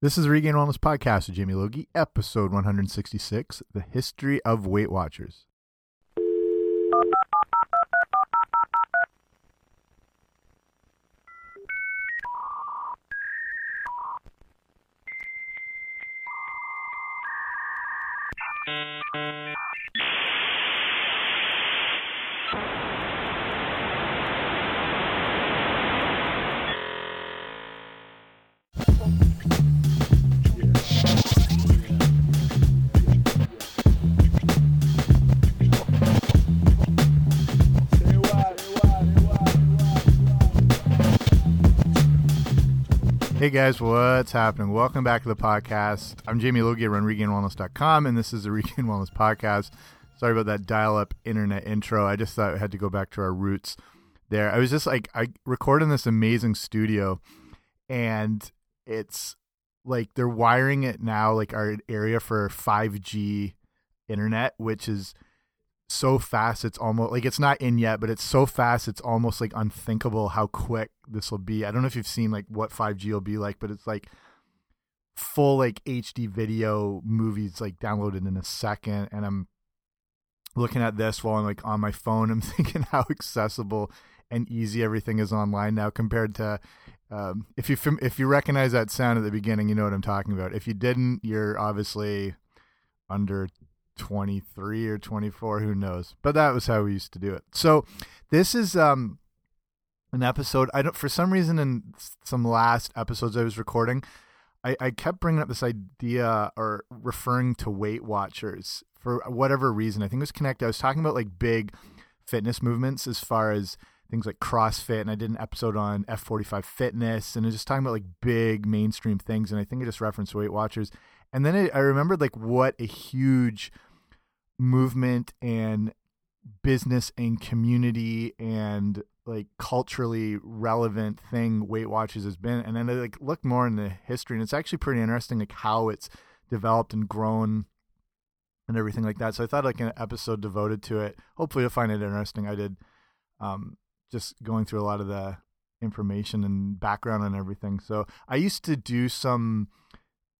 This is the Regained Wellness Podcast with Jamie Logie, episode 166 The History of Weight Watchers. Hey guys, what's happening? Welcome back to the podcast. I'm Jamie Logie, I run regainedwellness.com, and this is the Regained Wellness Podcast. Sorry about that dial up internet intro. I just thought I had to go back to our roots there. I was just like, I recorded in this amazing studio, and it's like they're wiring it now, like our area for 5G internet, which is so fast it's almost like it's not in yet but it's so fast it's almost like unthinkable how quick this will be. I don't know if you've seen like what 5g will be like but it's like full like hd video movies like downloaded in a second and i'm looking at this while i'm like on my phone i'm thinking how accessible and easy everything is online now compared to um, if you if you recognize that sound at the beginning you know what i'm talking about. If you didn't you're obviously under 23 or 24 who knows? But that was how we used to do it. So this is um an episode i don't for some reason in some last episodes i was recording i i kept bringing up this idea or referring to weight watchers for whatever reason. I think it was connected i was talking about like big fitness movements as far as things like crossfit and i did an episode on f45 fitness and i was just talking about like big mainstream things and i think i just referenced weight watchers. And then I, I remembered like what a huge movement and business and community and like culturally relevant thing Weight Watchers has been. And then I like look more in the history and it's actually pretty interesting like how it's developed and grown and everything like that. So I thought like an episode devoted to it. Hopefully you'll find it interesting. I did um just going through a lot of the information and background and everything. So I used to do some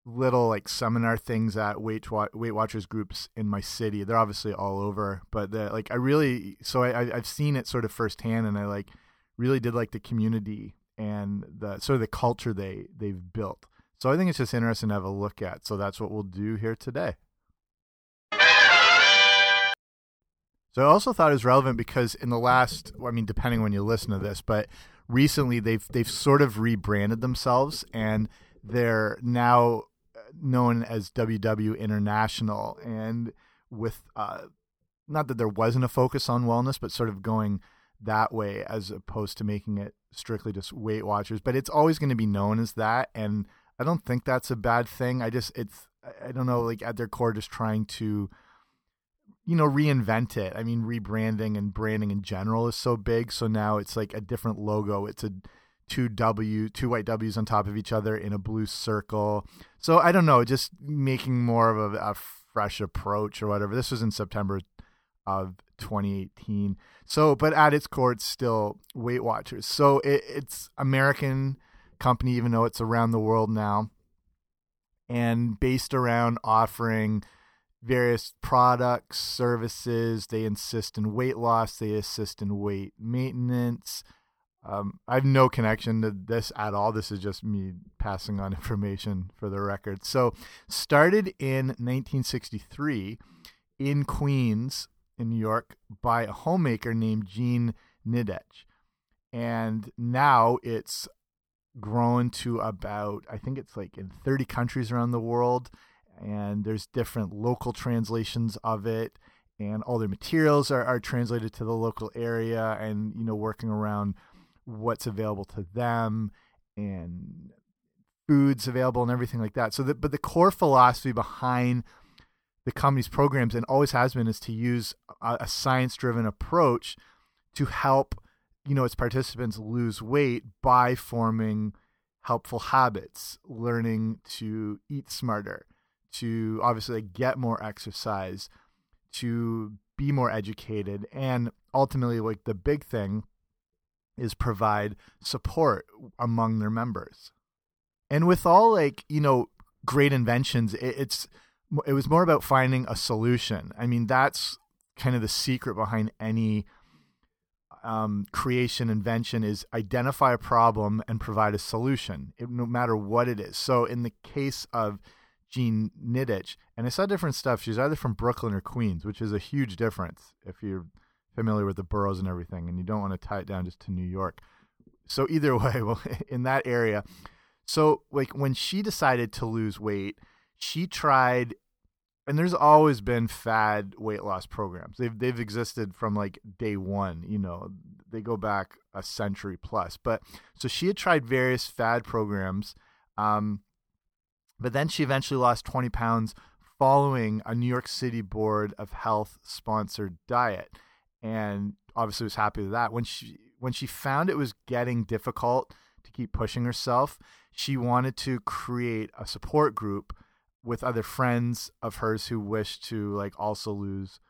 little like seminar things at Weight Weight Watchers groups in my city. They're obviously all over, but the, like I really so I I've seen it sort of firsthand, and I like really did like the community and the sort of the culture they they've built. So I think it's just interesting to have a look at. So that's what we'll do here today. So I also thought it was relevant because in the last, I mean, depending when you listen to this, but recently they've they've sort of rebranded themselves and they're now known as WW International, and with uh, not that there wasn't a focus on wellness, but sort of going that way as opposed to making it strictly just Weight Watchers. But it's always going to be known as that, and I don't think that's a bad thing. I just it's I don't know, like at their core, just trying to you know reinvent it. I mean, rebranding and branding in general is so big, so now it's like a different logo. It's a two W, two white W's on top of each other in a blue circle. So I don't know, just making more of a, a fresh approach or whatever. This was in September of 2018. So, but at its core, it's still Weight Watchers. So it, it's American company, even though it's around the world now, and based around offering various products, services. They insist in weight loss. They assist in weight maintenance. Um, I have no connection to this at all. This is just me passing on information for the record. So, started in 1963 in Queens, in New York, by a homemaker named Jean Nidetch. And now it's grown to about, I think it's like in 30 countries around the world. And there's different local translations of it. And all their materials are, are translated to the local area and, you know, working around what's available to them and foods available and everything like that. So that but the core philosophy behind the company's programs and always has been is to use a, a science driven approach to help you know its participants lose weight by forming helpful habits, learning to eat smarter, to obviously get more exercise, to be more educated, and ultimately like the big thing is provide support among their members. And with all like, you know, great inventions, it, it's it was more about finding a solution. I mean, that's kind of the secret behind any um, creation invention is identify a problem and provide a solution, it, no matter what it is. So in the case of Jean Nidetch, and I saw different stuff. She's either from Brooklyn or Queens, which is a huge difference if you're familiar with the boroughs and everything, and you don't want to tie it down just to New York. So either way, well, in that area, so like when she decided to lose weight, she tried and there's always been fad weight loss programs. They've they've existed from like day one. You know, they go back a century plus. But so she had tried various fad programs, um, but then she eventually lost 20 pounds following a New York City Board of Health sponsored diet, and obviously was happy with that. When she when she found it was getting difficult to keep pushing herself, she wanted to create a support group with other friends of hers who wished to like also lose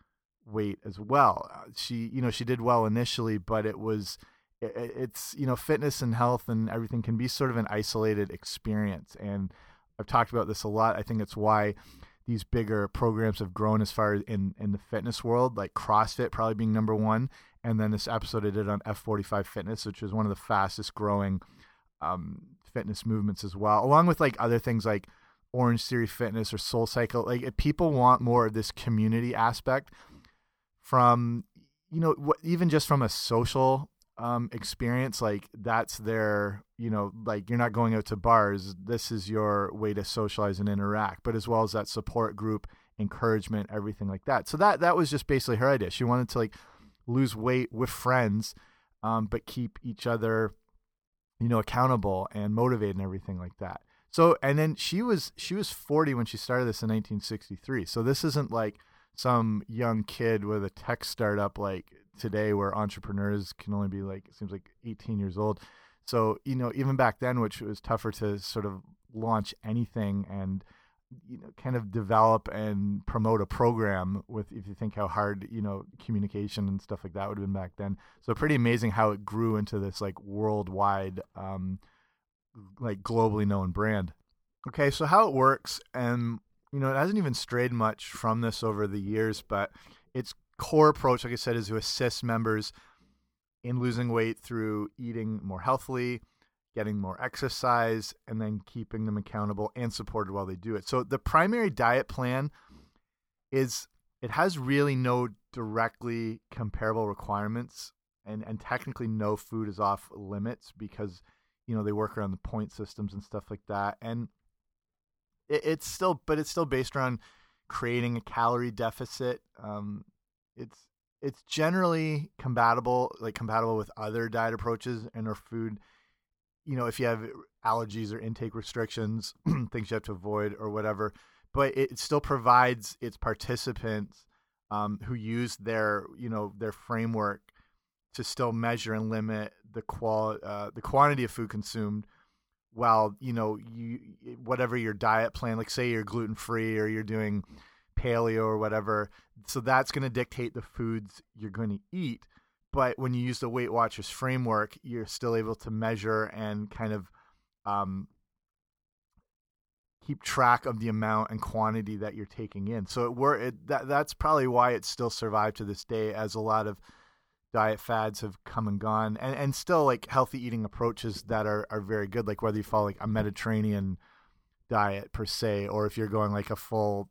weight as well. Uh, she, you know, she did well initially, but it was it, it's you know fitness and health and everything can be sort of an isolated experience and I've talked about this a lot. I think it's why these bigger programs have grown as far as in in the fitness world, like CrossFit probably being number one, and then this episode I did on F45 Fitness, which is one of the fastest growing um, fitness movements as well, along with like other things like Orange Theory Fitness or Soul Cycle. Like people want more of this community aspect from you know even just from a social um, experience like that's their you know like you're not going out to bars. This is your way to socialize and interact but as well as that support group encouragement everything like that. So that that was just basically her idea. She wanted to like lose weight with friends um, but keep each other you know accountable and motivated and everything like that. So and then she was she was 40 when she started this in 1963. So this isn't like some young kid with a tech startup like today where entrepreneurs can only be like it seems like 18 years old. So, you know, even back then which was tougher to sort of launch anything and you know kind of develop and promote a program with if you think how hard you know communication and stuff like that would have been back then so pretty amazing how it grew into this like worldwide um, like globally known brand. Okay, so how it works, and you know, it hasn't even strayed much from this over the years, but its core approach, like I said, is to assist members in losing weight through eating more healthily, getting more exercise, and then keeping them accountable and supported while they do it. So the primary diet plan is it has really no directly comparable requirements and and technically no food is off limits because you know they work around the point systems and stuff like that and it, it's still but it's still based around creating a calorie deficit um, it's it's generally compatible like compatible with other diet approaches and or food. You know if you have allergies or intake restrictions things you have to avoid or whatever but it still provides its participants um, who use their you know their framework to still measure and limit the qual uh, the quantity of food consumed while you know you whatever your diet plan like say you're gluten free or you're doing paleo or whatever so that's going to dictate the foods you're going to eat. But when you use the weight watchers framework you're still able to measure and kind of um, keep track of the amount and quantity that you're taking in. So it were it that that's probably why it still survived to this day as a lot of diet fads have come and gone and and still like healthy eating approaches that are are very good like whether you follow like a mediterranean diet per se or if you're going like a full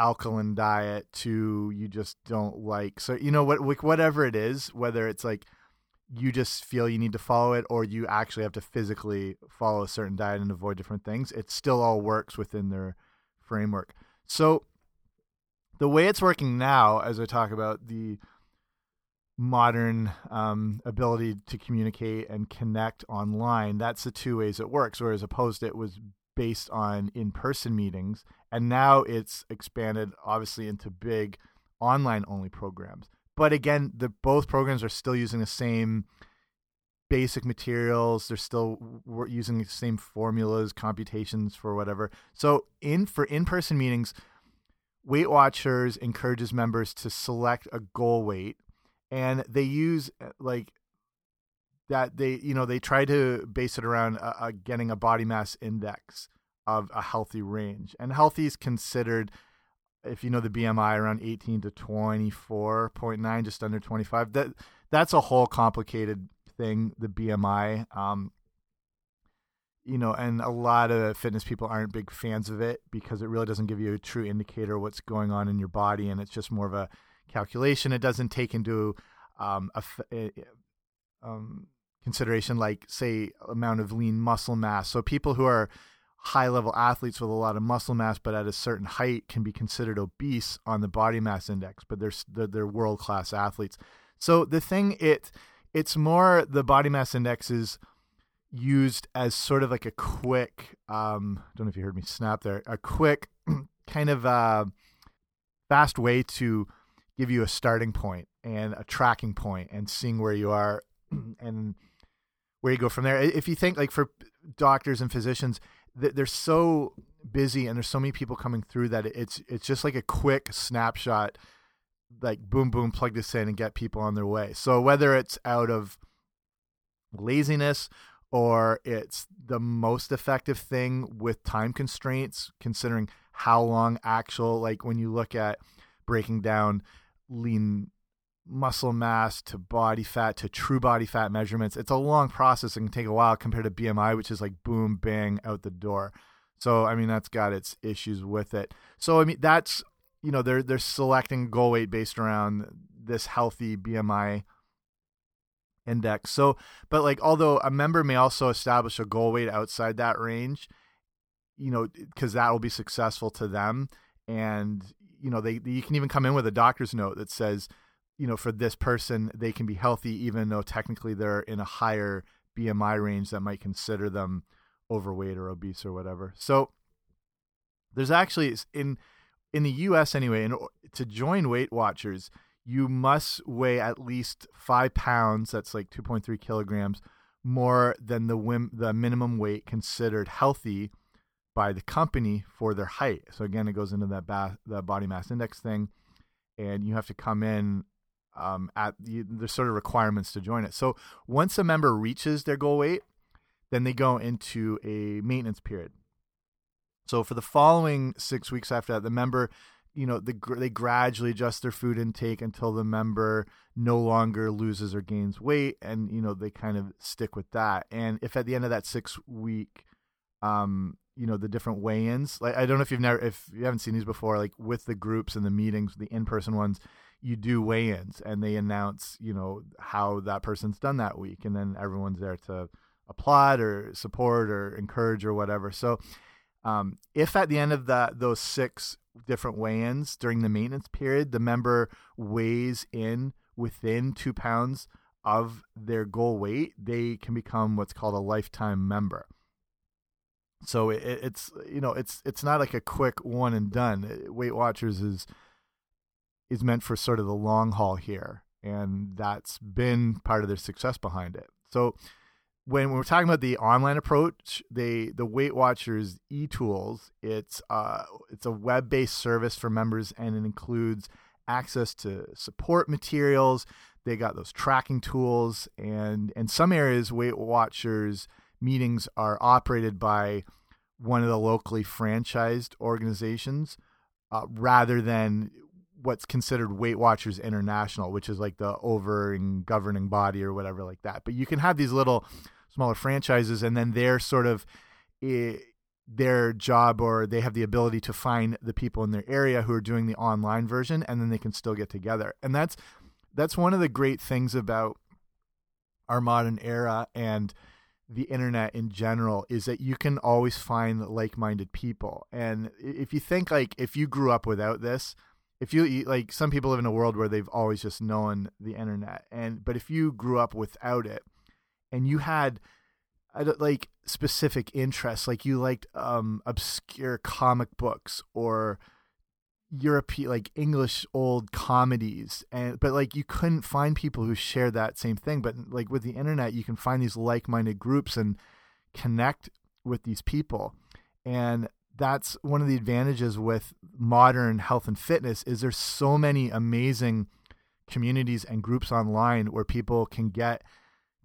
alkaline diet to you just don't like so you know what whatever it is whether it's like you just feel you need to follow it or you actually have to physically follow a certain diet and avoid different things it still all works within their framework so the way it's working now as i talk about the modern um, ability to communicate and connect online. That's the two ways it works. Whereas opposed, it was based on in-person meetings, and now it's expanded obviously into big online-only programs. But again, the both programs are still using the same basic materials. They're still using the same formulas, computations for whatever. So in for in-person meetings. Weight Watchers encourages members to select a goal weight and they use uh, like that they you know they try to base it around uh, uh, getting a body mass index of a healthy range, and healthy is considered if you know the BMI around 18 to 24.9, just under 25. That that's a whole complicated thing. The BMI, um, you know, and a lot of fitness people aren't big fans of it because it really doesn't give you a true indicator of what's going on in your body, and it's just more of a calculation. It doesn't take into um, a, a, um, consideration like say amount of lean muscle mass. So people who are high level athletes with a lot of muscle mass but at a certain height can be considered obese on the body mass index but they're they're, they're world class athletes so the thing it it's more the body mass index is used as sort of like a quick um I don't know if you heard me snap there a quick kind of uh fast way to give you a starting point and a tracking point and seeing where you are and where you go from there. If you think like for doctors and physicians they're so busy and there's so many people coming through that it's it's just like a quick snapshot like boom boom plug this in and get people on their way. So whether it's out of laziness or it's the most effective thing with time constraints considering how long actual like when you look at breaking down lean muscle mass to body fat to true body fat measurements. It's a long process and can take a while compared to BMI, which is like boom, bang, out the door. So I mean that's got its issues with it. So I mean that's you know they're they're selecting goal weight based around this healthy BMI index. So but like although a member may also establish a goal weight outside that range, you know, because that will be successful to them and you know they you can even come in with a doctor's note that says you know, for this person, they can be healthy even though technically they're in a higher BMI range that might consider them overweight or obese or whatever. So there's actually in in the U.S. anyway, in, to join Weight Watchers, you must weigh at least five pounds. That's like 2.3 kilograms more than the the minimum weight considered healthy by the company for their height. So again, it goes into that ba- the body mass index thing, and you have to come in um, at the, the sort of requirements to join it. So once a member reaches their goal weight, then they go into a maintenance period. So for the following six weeks after that, the member, you know, the, they gradually adjust their food intake until the member no longer loses or gains weight, and you know they kind of stick with that. And if at the end of that six week, um, you know, the different weigh-ins, like I don't know if you've never, if you haven't seen these before, like with the groups and the meetings, the in-person ones, you do weigh-ins and they announce you know how that person's done that week and then everyone's there to applaud or support or encourage or whatever. So um, if at the end of that those six different weigh-ins during the maintenance period the member weighs in within two pounds of their goal weight they can become what's called a lifetime member. So it, it's you know it's it's not like a quick one and done. Weight watchers is is meant for sort of the long haul here, and that's been part of their success behind it. So when we're talking about the online approach, they the Weight Watchers e-tools, it's uh it's a web-based service for members and it includes access to support materials. They got those tracking tools and in some areas Weight Watchers meetings are operated by one of the locally franchised organizations uh, rather than what's considered Weight Watchers International, which is like the over and governing body or whatever like that. But you can have these little smaller franchises, and then they're sort of eh, their job or they have the ability to find the people in their area who are doing the online version, and then they can still get together. And that's that's one of the great things about our modern era and the internet in general is that you can always find like-minded people. And if you think like if you grew up without this, if you like some people live in a world where they've always just known the internet and but if you grew up without it and you had like specific interests like you liked um obscure comic books or European like English old comedies and but like you couldn't find people who shared that same thing but like with the internet you can find these like-minded groups and connect with these people and that's one of the advantages with modern health and fitness is there's so many amazing communities and groups online where people can get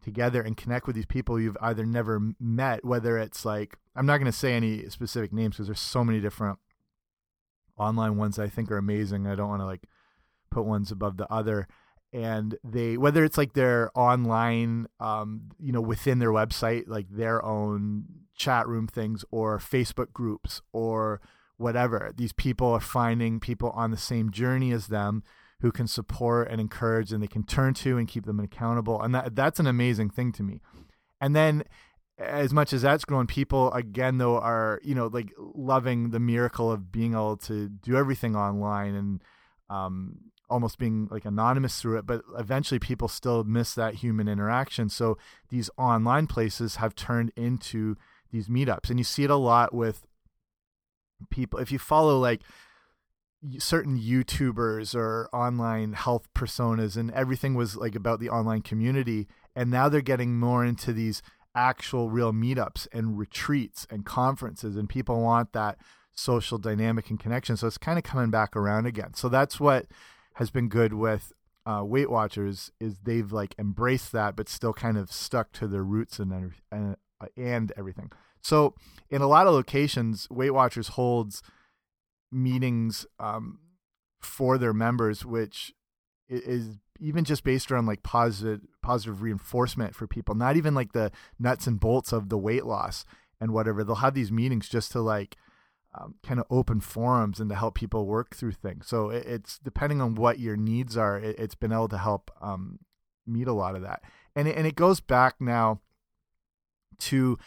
together and connect with these people you've either never met, whether it's like, I'm not going to say any specific names because there's so many different online ones I think are amazing. I don't want to like put ones above the other. And they, whether it's like their online, um, you know, within their website, like their own chat room things or Facebook groups or whatever, these people are finding people on the same journey as them who can support and encourage and they can turn to and keep them accountable. And that that's an amazing thing to me. And then as much as that's grown, people again though are, you know, like loving the miracle of being able to do everything online and um almost being like anonymous through it, but eventually people still miss that human interaction. So these online places have turned into these meetups. And you see it a lot with people if you follow like certain YouTubers or online health personas, and everything was like about the online community. And now they're getting more into these actual real meetups and retreats and conferences, and people want that social dynamic and connection. So it's kind of coming back around again. So that's what has been good with uh, Weight Watchers is they've like embraced that, but still kind of stuck to their roots and and, and everything. So in a lot of locations, Weight Watchers holds meetings um, for their members, which is even just based around like positive positive reinforcement for people. Not even like the nuts and bolts of the weight loss and whatever. They'll have these meetings just to like um, kind of open forums and to help people work through things. So it, it's depending on what your needs are. It, has been able to help um, meet a lot of that, and it, and it goes back now to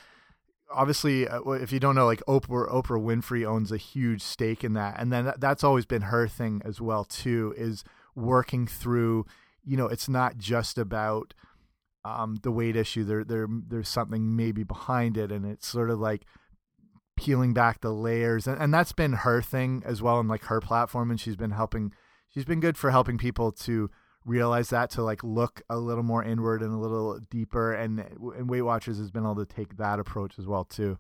obviously, uh, if you don't know, like Oprah, Oprah Winfrey owns a huge stake in that, and then that's always been her thing as well too, is working through. You know, it's not just about um, the weight issue. There, there, there's something maybe behind it, and it's sort of like peeling back the layers, and, and that's been her thing as well, and like her platform, and she's been helping. She's been good for helping people to realize that to like look a little more inward and a little deeper and and Weight Watchers has been able to take that approach as well too.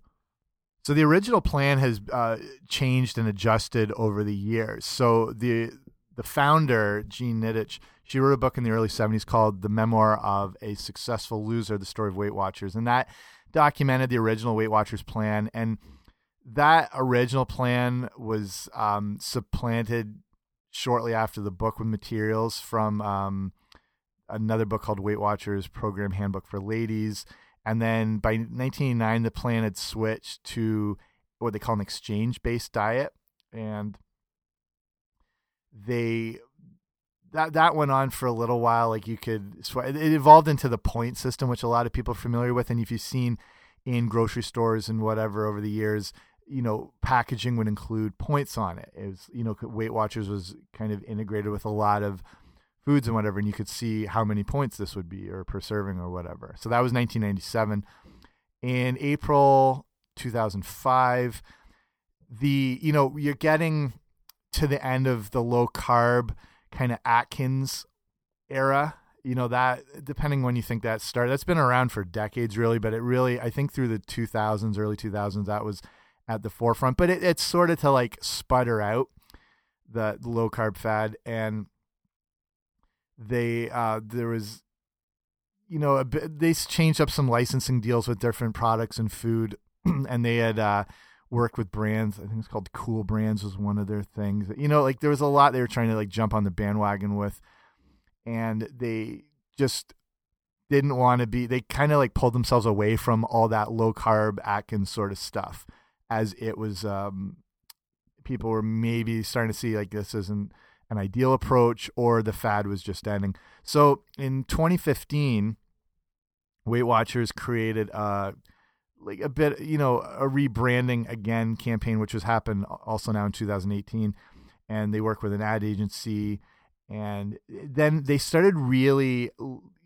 So the original plan has uh, changed and adjusted over the years. So the the founder Jean Nidetch, she wrote a book in the early 70s called The Memoir of a Successful Loser: The Story of Weight Watchers, and that documented the original Weight Watchers plan and that original plan was um, supplanted shortly after the book with materials from um, another book called Weight Watchers Program Handbook for Ladies. And then by 1989, the plan had switched to what they call an exchange based diet. And they that that went on for a little while. Like you could, it evolved into the point system, which a lot of people are familiar with. And if you've seen in grocery stores and whatever over the years, you know, packaging would include points on it. It was, you know, Weight Watchers was kind of integrated with a lot of foods and whatever, and you could see how many points this would be or per serving or whatever. So that was 1997. In April 2005, the, you know, you're getting to the end of the low carb kind of Atkins era. You know, that depending when you think that started, that's been around for decades really, but it really, I think through the 2000s, early 2000s, that was at the forefront, but it, it's sort of to like sputter out the, low carb fad, and they uh, there was you know bit, they changed up some licensing deals with different products and food, and they had uh, worked with brands. I think it's called Cool Brands was one of their things. You know, like there was a lot they were trying to like jump on the bandwagon with, and they just didn't want to be. They kind of like pulled themselves away from all that low carb Atkins sort of stuff as it was um, people were maybe starting to see like this isn't an ideal approach or the fad was just ending. So in 2015, Weight Watchers created uh, like a bit, you know, a rebranding again campaign, which has happened also now in 2018. And they work with an ad agency. And then they started really,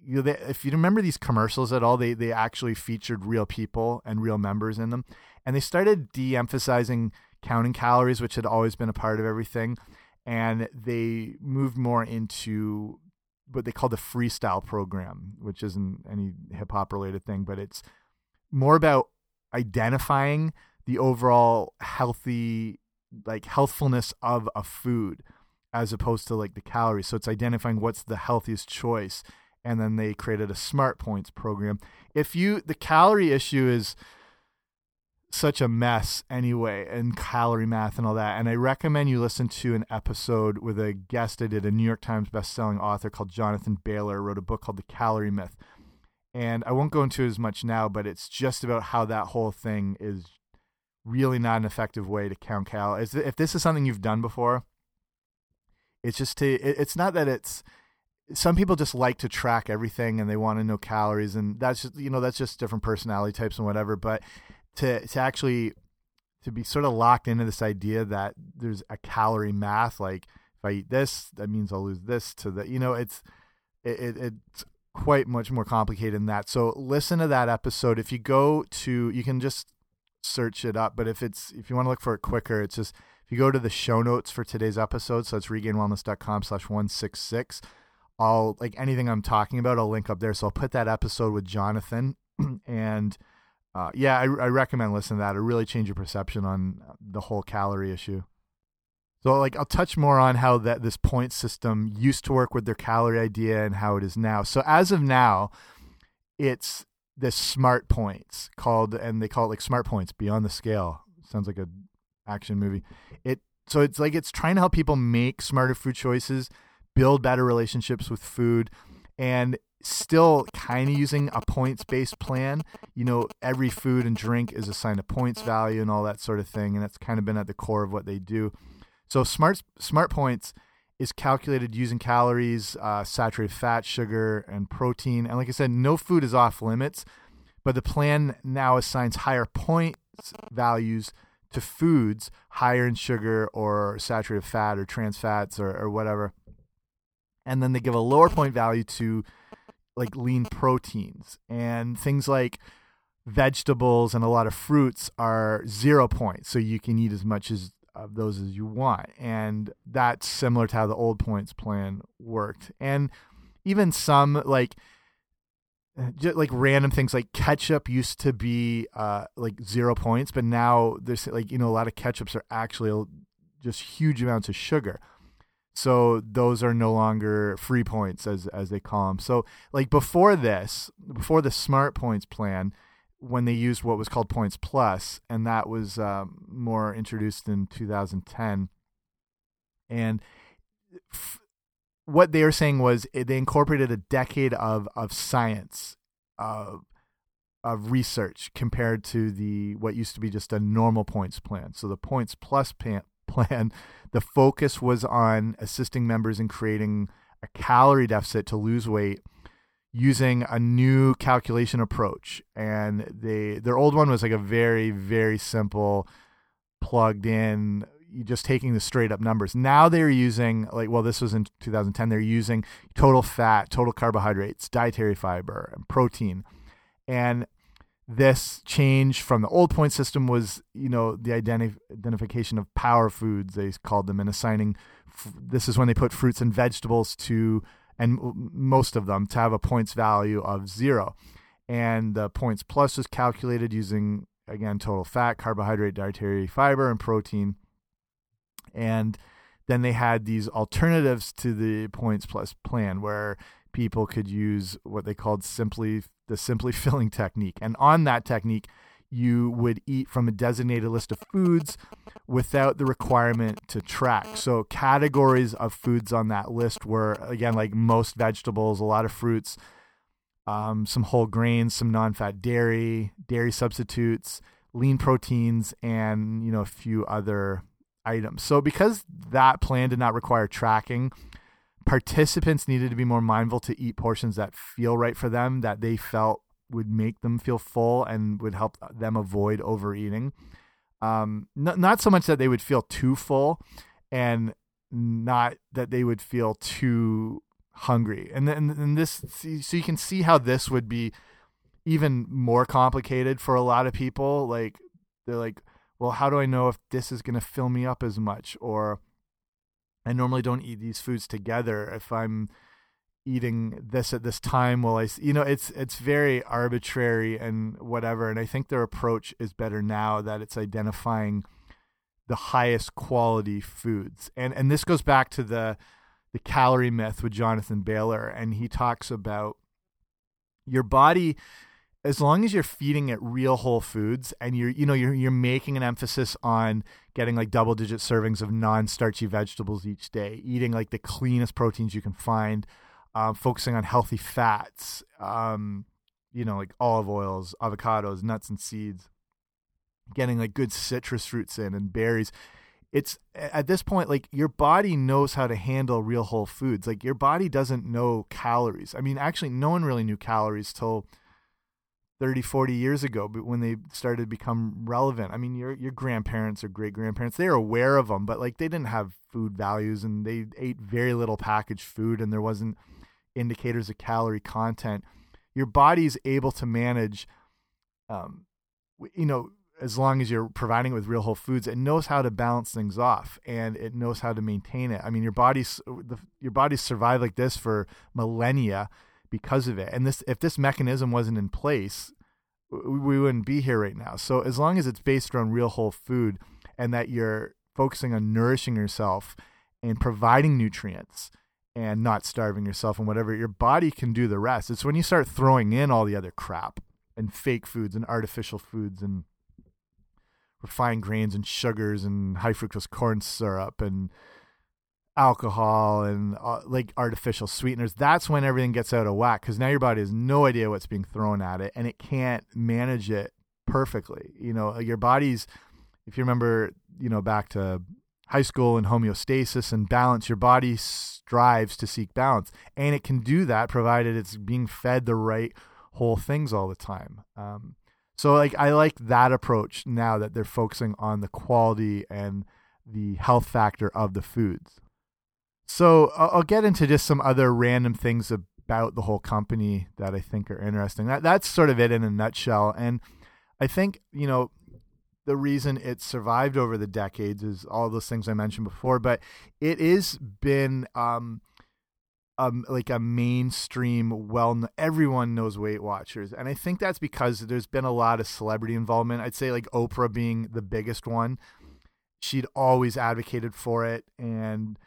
you know, they, if you remember these commercials at all, they, they actually featured real people and real members in them and they started de-emphasizing counting calories, which had always been a part of everything, and they moved more into what they call the freestyle program, which isn't any hip hop related thing, but it's more about identifying the overall healthy like healthfulness of a food as opposed to like the calories. So it's identifying what's the healthiest choice and then they created a smart points program. If you the calorie issue is such a mess anyway and calorie math and all that and i recommend you listen to an episode with a guest i did a new york times best-selling author called jonathan bailor wrote a book called the calorie myth. And i won't go into as much now but it's just about how that whole thing is really not an effective way to count calories if this is something you've done before it's just to it's not that it's some people just like to track everything and they want to know calories and that's just you know that's just different personality types and whatever but to to actually to be sort of locked into this idea that there's a calorie math like if i eat this that means i'll lose this to the you know it's it, it, it's quite much more complicated than that. So listen to that episode. If you go to you can just search it up but if it's if you want to look for it quicker it's just if you go to the show notes for today's episode so it's regainedwellness.com slash 166 I'll like anything I'm talking about, I'll link up there. So I'll put that episode with Jonathan, and uh, yeah, I, I recommend listening to that. It'll really change your perception on the whole calorie issue. So like I'll touch more on how that this point system used to work with their calorie idea and how it is now. So as of now, it's this smart points called and they call it like smart points beyond the scale. Sounds like a action movie. It so it's like it's trying to help people make smarter food choices build better relationships with food, and still kind of using a points based plan. You know, every food and drink is assigned a points value and all that sort of thing, and that's kind of been at the core of what they do. So smart smart points is calculated using calories, uh, saturated fat, sugar, and protein. And like I said, no food is off limits, but the plan now assigns higher points values to foods higher in sugar or saturated fat or trans fats or, or whatever and then they give a lower point value to like lean proteins. And things like vegetables and a lot of fruits are zero points so you can eat as much as of those as you want. And that's similar to how the old points plan worked. And even some like just like random things like ketchup used to be uh like zero points but now there's like you know a lot of ketchups are actually just huge amounts of sugar so those are no longer free points as as they call them. So like before this, before the smart points plan, when they used what was called points plus, and that was um, more introduced in 2010, and what they were saying was they incorporated a decade of of science of of research compared to the what used to be just a normal points plan. So the points plus plan, plan. The focus was on assisting members in creating a calorie deficit to lose weight using a new calculation approach. And they their old one was like a very very simple plugged in just taking the straight up numbers. Now they're using like well this was in 2010 they're using total fat total carbohydrates dietary fiber and protein. And this change from the old point system was, you know, the identif identification of power foods, they called them, and assigning this is when they put fruits and vegetables to, and most of them, to have a points value of zero. And the points plus was calculated using, again, total fat, carbohydrate, dietary fiber, and protein. And then they had these alternatives to the points plus plan where people could use what they called simply the simply filling technique. And on that technique, you would eat from a designated list of foods without the requirement to track. So, categories of foods on that list were, again, like most vegetables, a lot of fruits, um, some whole grains, some non fat dairy, dairy substitutes, lean proteins, and, you know, a few other items. So, because that plan did not require tracking, participants needed to be more mindful to eat portions that feel right for them, that they felt would make them feel full and would help them avoid overeating. Um, not, so much that they would feel too full and not that they would feel too hungry. And then and this, so you can see how this would be even more complicated for a lot of people. Like, they're like, well, how do I know if this is going to fill me up as much? Or, I normally don't eat these foods together. If I'm eating this at this time, well, I you know it's it's very arbitrary and whatever. And I think their approach is better now that it's identifying the highest quality foods. And and this goes back to the the calorie myth with Jonathan Bailor, and he talks about your body as long as you're feeding it real whole foods and you're you know you're you're making an emphasis on getting like double digit servings of non-starchy vegetables each day eating like the cleanest proteins you can find um, focusing on healthy fats um, you know like olive oils avocados nuts and seeds getting like good citrus fruits in and berries. It's at this point like your body knows how to handle real whole foods. Like your body doesn't know calories. I mean actually no one really knew calories till 30 40 years ago but when they started to become relevant i mean your your grandparents or great grandparents they're aware of them but like they didn't have food values and they ate very little packaged food and there wasn't indicators of calorie content. Your body's able to manage um you know as long as you're providing it with real whole foods it knows how to balance things off and it knows how to maintain it. I mean your body's the, your body's survived like this for millennia because of it. And this, if this mechanism wasn't in place, we wouldn't be here right now. So as long as it's based around real whole food and that you're focusing on nourishing yourself and providing nutrients and not starving yourself and whatever, your body can do the rest. It's when you start throwing in all the other crap and fake foods and artificial foods and refined grains and sugars and high fructose corn syrup and alcohol and uh, like artificial sweeteners that's when everything gets out of whack because now your body has no idea what's being thrown at it and it can't manage it perfectly. You know your body's if you remember you know back to high school and homeostasis and balance your body strives to seek balance and it can do that provided it's being fed the right whole things all the time. Um, so like i like that approach now that they're focusing on the quality and the health factor of the foods so I'll get into just some other random things about the whole company that I think are interesting. That that's sort of it in a nutshell. And I think you know the reason it survived over the decades is all those things I mentioned before. But it has been um, um like a mainstream well everyone knows Weight Watchers, and I think that's because there's been a lot of celebrity involvement. I'd say like Oprah being the biggest one. She'd always advocated for it and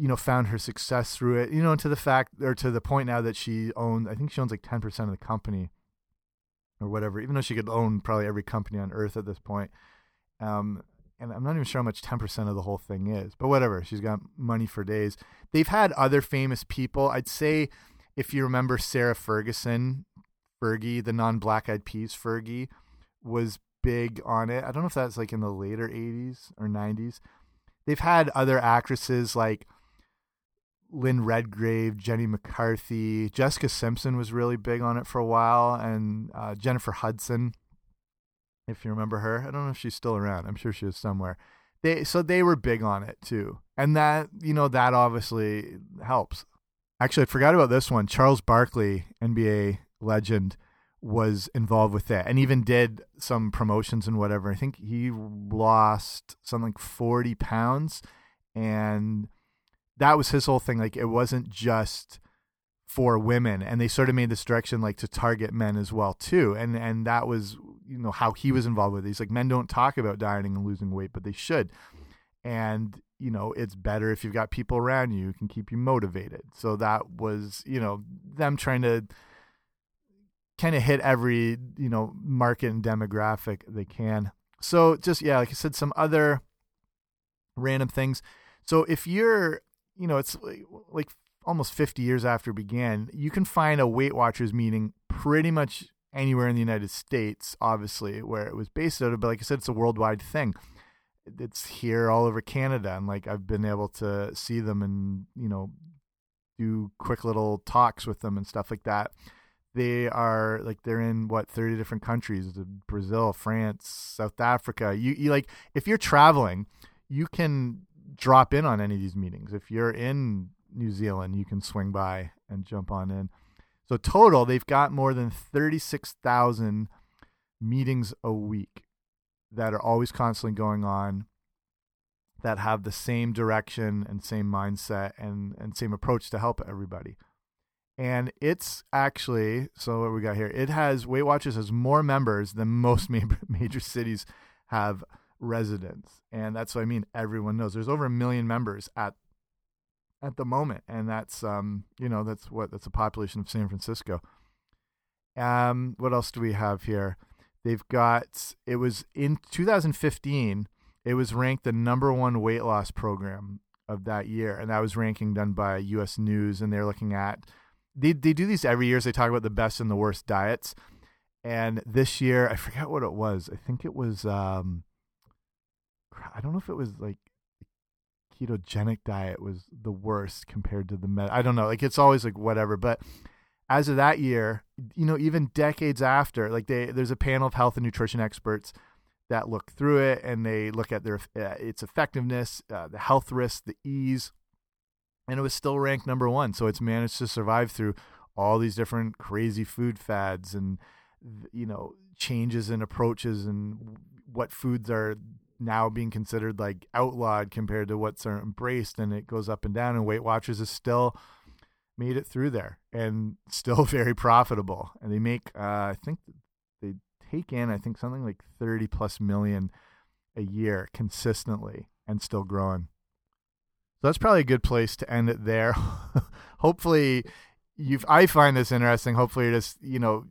you know found her success through it you know to the fact or to the point now that she owns i think she owns like 10% of the company or whatever even though she could own probably every company on earth at this point. Um and i'm not even sure how much 10% of the whole thing is but whatever she's got money for days. They've had other famous people. I'd say if you remember sarah ferguson fergie the non-black eyed peas fergie was big on it. I don't know if that's like in the later 80s or 90s they've had other actresses like Lynn Redgrave, Jenny McCarthy, Jessica Simpson was really big on it for a while, and uh, Jennifer Hudson, if you remember her. I don't know if she's still around. I'm sure she is somewhere. They so they were big on it too, and that you know that obviously helps. Actually, I forgot about this one. Charles Barkley, NBA legend, was involved with that, and even did some promotions and whatever. I think he lost something like forty pounds, and that was his whole thing. Like it wasn't just for women, and they sort of made this direction like to target men as well too. And and that was you know how he was involved with it. He's like men don't talk about dieting and losing weight, but they should. And you know it's better if you've got people around you who can keep you motivated. So that was you know them trying to kind of hit every you know market and demographic they can. So just yeah, like I said, some other random things. So if you're you know, it's like almost 50 years after it began, you can find a Weight Watchers meeting pretty much anywhere in the United States, obviously, where it was based out of. But like I said, it's a worldwide thing. It's here all over Canada, and like I've been able to see them and you know do quick little talks with them and stuff like that. They are like they're in what 30 different countries: Brazil, France, South Africa. You you like if you're traveling, you can drop in on any of these meetings. If you're in New Zealand, you can swing by and jump on in. So total, they've got more than 36,000 meetings a week that are always constantly going on that have the same direction and same mindset and and same approach to help everybody. And it's actually so what we got here. It has Weight Watchers has more members than most major, major cities have residents. And that's what I mean. Everyone knows there's over a million members at at the moment, and that's um, you know that's what that's the population of San Francisco. Um, what else do we have here? They've got it was in 2015. It was ranked the number one weight loss program of that year, and that was ranking done by U.S. News, and they're looking at they they do these every year. So they talk about the best and the worst diets, and this year I forget what it was. I think it was um, I don't know if it was like ketogenic diet was the worst compared to the med. I don't know. Like it's always like whatever, but as of that year, you know, even decades after, like they there's a panel of health and nutrition experts that look through it and they look at their uh, its effectiveness, uh, the health risks, the ease, and it was still ranked number one. So it's managed to survive through all these different crazy food fads and you know changes in approaches and what foods are now being considered like outlawed compared to what's embraced and it goes up and down and weight watchers is still made it through there and still very profitable. And they make uh, i think they take in i think something like 30 plus million a year consistently and still growing. So that's probably a good place to end it there. Hopefully you've i find this interesting. Hopefully just you know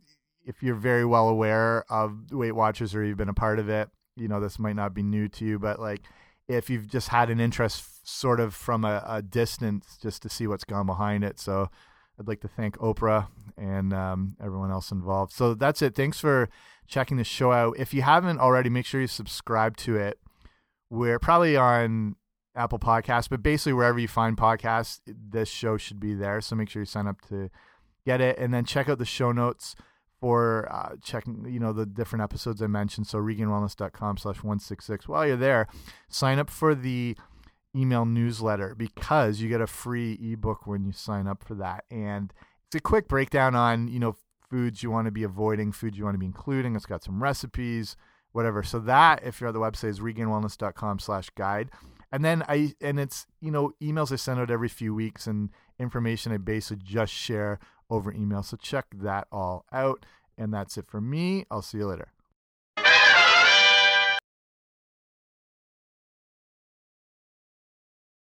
if you're very well aware of weight watchers or you've been a part of it you know this might not be new to you, but like if you've just had an interest sort of from a, a distance just to see what's gone behind it. So I'd like to thank Oprah and um, everyone else involved. So that's it. Thanks for checking the show out. If you haven't already, make sure you subscribe to it. We're probably on Apple Podcasts, but basically wherever you find podcasts, this show should be there. So make sure you sign up to get it, and then check out the show notes for uh, checking, you know, the different episodes I mentioned. So regainedwellness.com slash 166. While you're there, sign up for the email newsletter because you get a free ebook when you sign up for that. And it's a quick breakdown on, you know, foods you want to be avoiding, foods you want to be including. It's got some recipes, whatever. So that, if you're at the website, is regainedwellness.com slash guide. And then I, and it's, you know, emails I send out every few weeks and information I basically just share over email. So check that all out. And that's it for me. I'll see you later.